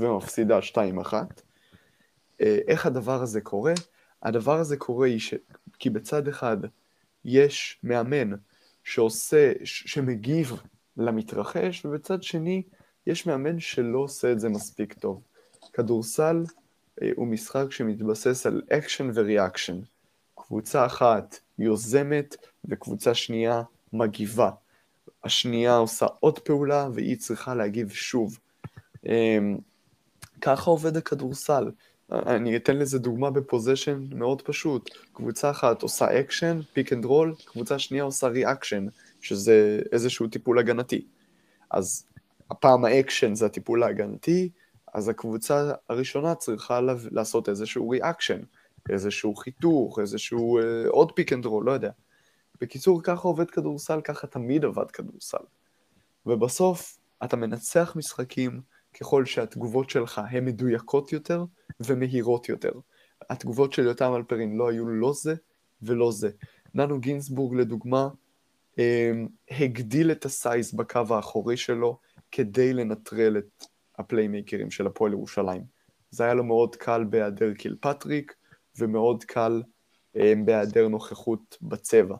ומפסידה 2-1. אה, איך הדבר הזה קורה? הדבר הזה קורה ש... כי בצד אחד יש מאמן שעושה, שמגיב למתרחש, ובצד שני, יש מאמן שלא עושה את זה מספיק טוב. כדורסל אה, הוא משחק שמתבסס על action ו reaction. קבוצה אחת יוזמת וקבוצה שנייה מגיבה. השנייה עושה עוד פעולה והיא צריכה להגיב שוב. אה, ככה עובד הכדורסל. אני אתן לזה דוגמה ב possession מאוד פשוט. קבוצה אחת עושה action, pick and roll, קבוצה שנייה עושה reaction, שזה איזשהו טיפול הגנתי. אז הפעם האקשן זה הטיפול ההגנתי, אז הקבוצה הראשונה צריכה לעשות איזשהו reaction, איזשהו חיתוך, איזשהו אה, עוד pick and roll, לא יודע. בקיצור, ככה עובד כדורסל, ככה תמיד עבד כדורסל. ובסוף, אתה מנצח משחקים ככל שהתגובות שלך הן מדויקות יותר, ומהירות יותר. התגובות של יותם אלפרין לא היו לא זה ולא זה. ננו גינסבורג לדוגמה אמ, הגדיל את ה size בקו האחורי שלו כדי לנטרל את הפליימייקרים של הפועל ירושלים. זה היה לו מאוד קל בהיעדר קילפטריק ומאוד קל אמ, בהיעדר נוכחות בצבע.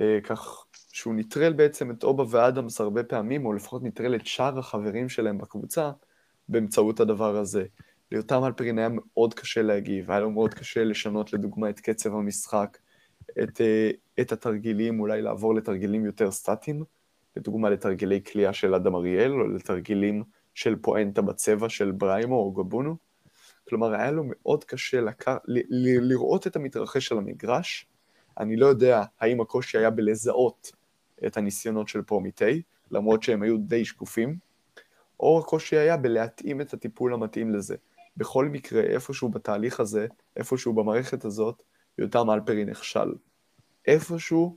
אה, כך שהוא נטרל בעצם את אובה ואדמס הרבה פעמים, או לפחות נטרל את שאר החברים שלהם בקבוצה באמצעות הדבר הזה. ליותם אלפרין היה מאוד קשה להגיב, היה לו מאוד קשה לשנות לדוגמה את קצב המשחק, את, אה, את התרגילים, אולי לעבור לתרגילים יותר סטטיים, לדוגמה לתרגילי כליאה של אדם אריאל, או לתרגילים של פואנטה בצבע של בריימו או גבונו. כלומר, היה לו מאוד קשה לק... ל... ל... לראות את המתרחש של המגרש. אני לא יודע האם הקושי היה בלזהות את הניסיונות של פרומיטי, למרות שהם היו די שקופים, או הקושי היה בלהתאים את הטיפול המתאים לזה. בכל מקרה, איפשהו בתהליך הזה, איפשהו במערכת הזאת, יותם אלפרין נכשל. איפשהו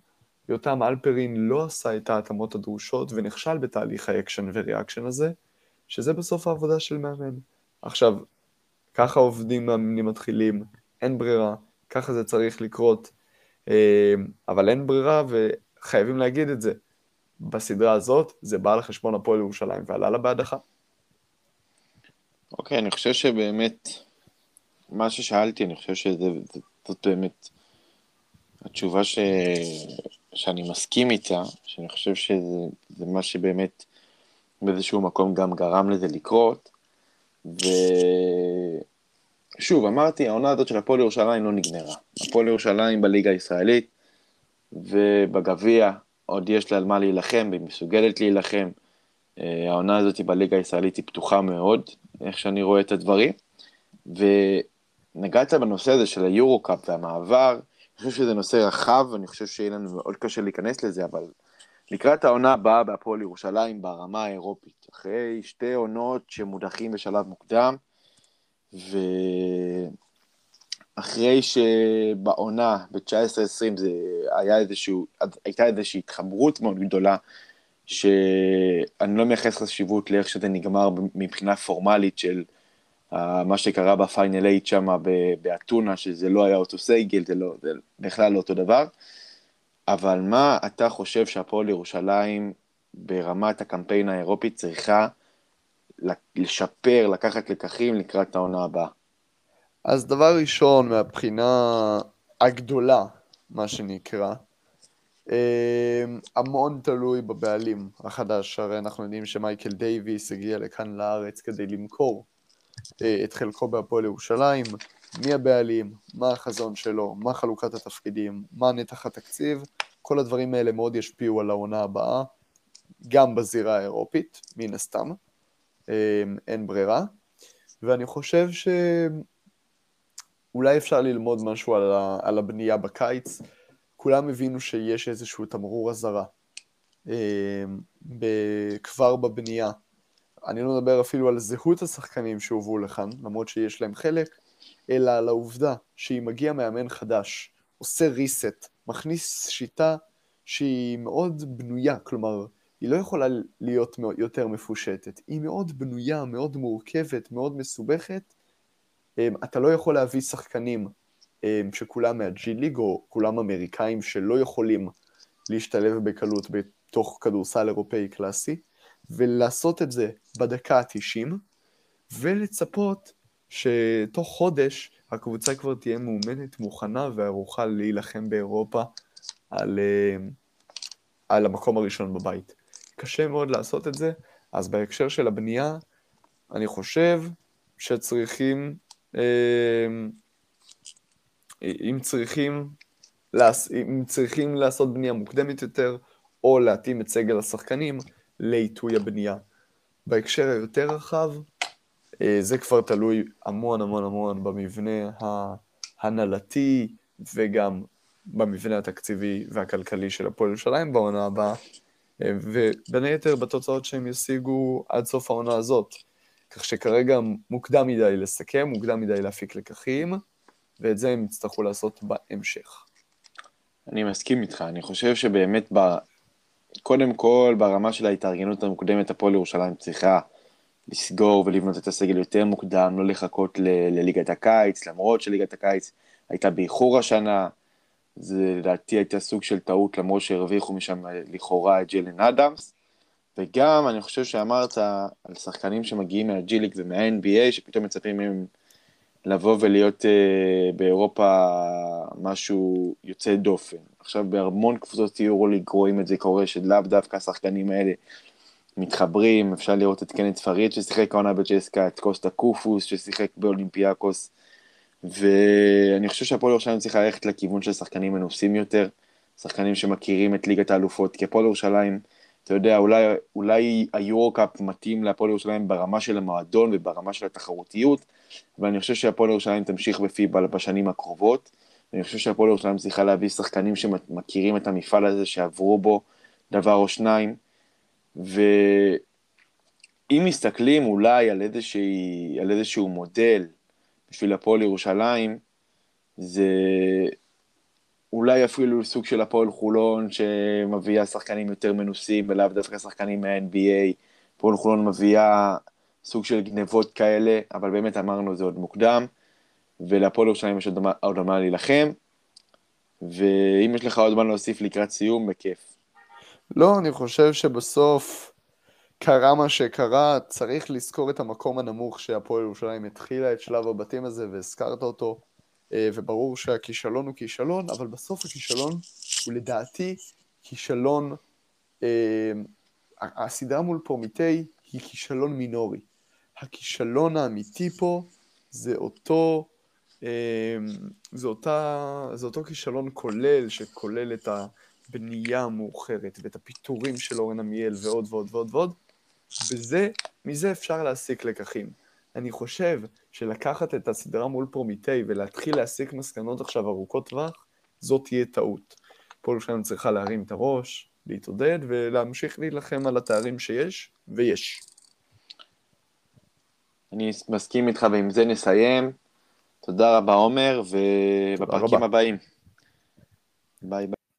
יותם אלפרין לא עשה את ההתאמות הדרושות ונכשל בתהליך ה action ו reaction הזה, שזה בסוף העבודה של מאמן. עכשיו, ככה עובדים מאמנים מתחילים, אין ברירה, ככה זה צריך לקרות. אה, אבל אין ברירה וחייבים להגיד את זה. בסדרה הזאת זה בא חשבון הפועל ירושלים ועלה לה בהדחה. אוקיי, אני חושב שבאמת, מה ששאלתי, אני חושב שזאת באמת התשובה ש... שאני מסכים איתה, שאני חושב שזה מה שבאמת באיזשהו מקום גם גרם לזה לקרות. ושוב, אמרתי, העונה הזאת של הפועל ירושלים לא נגמרה. הפועל ירושלים בליגה הישראלית ובגביע עוד יש לה על מה להילחם, והיא מסוגלת להילחם. אה, העונה הזאת בליגה הישראלית היא פתוחה מאוד, איך שאני רואה את הדברים. ונגעת בנושא הזה של היורו-קאפ והמעבר, אני חושב שזה נושא רחב, ואני חושב שיהיה לנו מאוד קשה להיכנס לזה, אבל לקראת העונה הבאה בהפועל ירושלים ברמה האירופית, אחרי שתי עונות שמודחים בשלב מוקדם, ואחרי שבעונה ב-19-20 זה היה איזשהו, הייתה איזושהי התחברות מאוד גדולה, שאני לא מייחס חשיבות לאיך שזה נגמר מבחינה פורמלית של מה שקרה בפיינל 8 שם באתונה, שזה לא היה אותו סייגל, זה, לא, זה בכלל לא אותו דבר. אבל מה אתה חושב שהפועל ירושלים ברמת הקמפיין האירופי צריכה לשפר, לקחת לקחים לקראת העונה הבאה? אז דבר ראשון, מהבחינה הגדולה, מה שנקרא, אמ, המון תלוי בבעלים החדש, הרי אנחנו יודעים שמייקל דייוויס הגיע לכאן לארץ כדי למכור אה, את חלקו בהפועל ירושלים, מי הבעלים, מה החזון שלו, מה חלוקת התפקידים, מה נתח התקציב, כל הדברים האלה מאוד ישפיעו על העונה הבאה, גם בזירה האירופית, מן הסתם, אין ברירה, ואני חושב שאולי אפשר ללמוד משהו על הבנייה בקיץ, כולם הבינו שיש איזשהו תמרור אזהרה אמ, כבר בבנייה. אני לא מדבר אפילו על זהות השחקנים שהובאו לכאן, למרות שיש להם חלק, אלא על העובדה שאם מגיע מאמן חדש, עושה reset, מכניס שיטה שהיא מאוד בנויה, כלומר, היא לא יכולה להיות יותר מפושטת, היא מאוד בנויה, מאוד מורכבת, מאוד מסובכת, אמ, אתה לא יכול להביא שחקנים אמ, שכולם מהג'י ליג או כולם אמריקאים שלא יכולים להשתלב בקלות בתוך כדורסל אירופאי קלאסי, ולעשות את זה בדקה ה-90, ולצפות שתוך חודש הקבוצה כבר תהיה מאומנת, מוכנה וערוכה להילחם באירופה על, אמ, על המקום הראשון בבית. קשה מאוד לעשות את זה, אז בהקשר של הבנייה, אני חושב שצריכים אה, אם צריכים, אם צריכים לעשות בנייה מוקדמת יותר, או להתאים את סגל השחקנים לעיתוי הבנייה. בהקשר היותר רחב, אה, זה כבר תלוי המון המון המון במבנה ההנהלתי וגם במבנה התקציבי והכלכלי של הפועל ירושלים בעונה הבאה, אה, ובין היתר בתוצאות שהם ישיגו עד סוף העונה הזאת. כך שכרגע מוקדם מדי לסכם, מוקדם מדי להפיק לקחים. ואת זה הם יצטרכו לעשות בהמשך. אני מסכים איתך, אני חושב שבאמת, ב... קודם כל, ברמה של ההתארגנות המוקדמת, הפועל ירושלים צריכה לסגור ולבנות את הסגל יותר מוקדם, לא לחכות ל... לליגת הקיץ, למרות שליגת הקיץ הייתה באיחור השנה, זה לדעתי הייתה סוג של טעות, למרות שהרוויחו משם לכאורה את ג'לן אדמס. וגם, אני חושב שאמרת על שחקנים שמגיעים מהג'יליק ומה-NBA, שפתאום מצפים מהם לבוא ולהיות uh, באירופה משהו יוצא דופן. עכשיו בהמון קבוצות יורוליג רואים את זה קורה, שלאו דווקא השחקנים האלה מתחברים, אפשר לראות את קנט פריד ששיחק העונה בג'סקה, את קוסטה קופוס ששיחק באולימפיאקוס, ואני חושב שהפועל ירושלים צריכה ללכת לכיוון של שחקנים מנוסים יותר, שחקנים שמכירים את ליגת האלופות, כי הפועל ירושלים, אתה יודע, אולי, אולי היורו-קאפ מתאים להפועל ירושלים ברמה של המועדון וברמה של התחרותיות, ואני חושב שהפועל ירושלים תמשיך בפיבה בשנים הקרובות. אני חושב שהפועל ירושלים צריכה להביא שחקנים שמכירים את המפעל הזה, שעברו בו דבר או שניים. ואם מסתכלים אולי על, איזושהי, על איזשהו מודל בשביל הפועל ירושלים, זה אולי אפילו סוג של הפועל חולון שמביאה שחקנים יותר מנוסים ולאו דווקא שחקנים מה-NBA. הפועל חולון מביאה סוג של גנבות כאלה, אבל באמת אמרנו זה עוד מוקדם, ולהפועל ירושלים יש עוד על מה להילחם, ואם יש לך עוד מה להוסיף לקראת סיום, בכיף. לא, אני חושב שבסוף קרה מה שקרה, צריך לזכור את המקום הנמוך שהפועל ירושלים התחילה את שלב הבתים הזה והזכרת אותו, אה, וברור שהכישלון הוא כישלון, אבל בסוף הכישלון הוא לדעתי כישלון, אה, הסדרה מול פרומיטי היא כישלון מינורי. הכישלון האמיתי פה זה אותו, אה, זה, אותה, זה אותו כישלון כולל, שכולל את הבנייה המאוחרת ואת הפיטורים של אורן עמיאל ועוד ועוד ועוד ועוד, וזה, מזה אפשר להסיק לקחים. אני חושב שלקחת את הסדרה מול פרומיטי ולהתחיל להסיק מסקנות עכשיו ארוכות טווח, זאת תהיה טעות. הפועל ירושלים צריכה להרים את הראש, להתעודד ולהמשיך להילחם על התארים שיש, ויש. אני מסכים איתך, ועם זה נסיים. תודה רבה, עומר, ובפרקים. הבאים. ביי ביי.